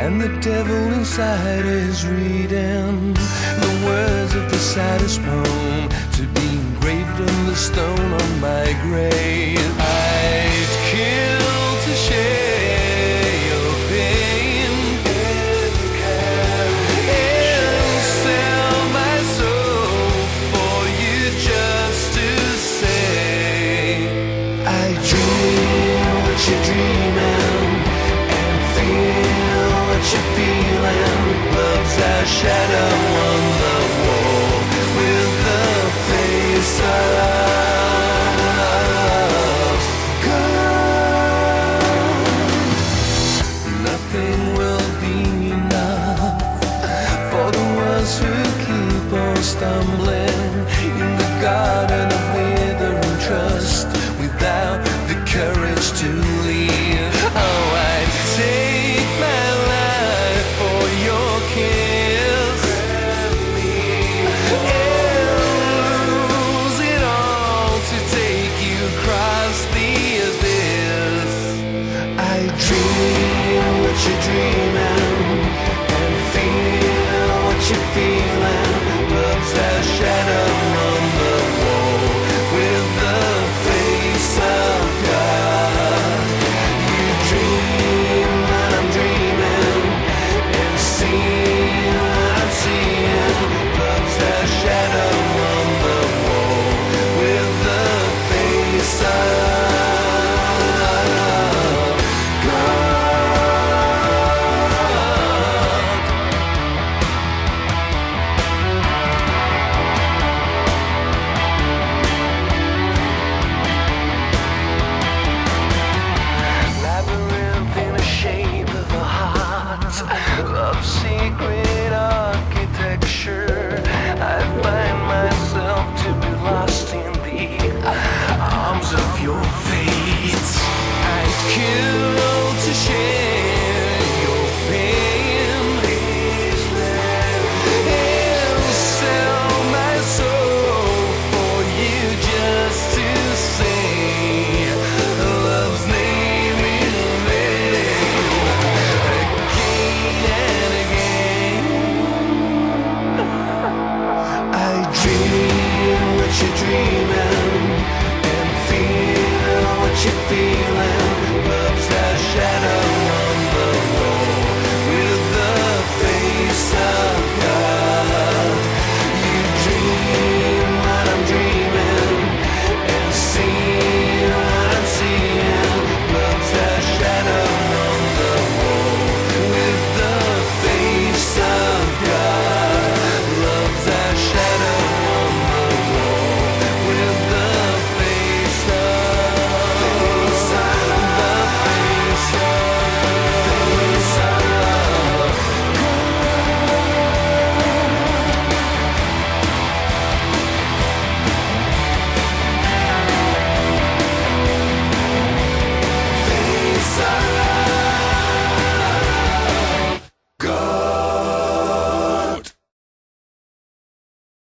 And the devil inside is reading the words of the saddest poem to be engraved on the stone on my grave. I'd kill to share your pain and sell my soul for you just to say I dream what you're dreaming and you're feeling. Love's a shadow on the wall with the face of God. Nothing will be enough for the ones who keep on stumbling in the garden of withering trust across the abyss. I dream what you're dreaming secret. dreaming and feel what you feel.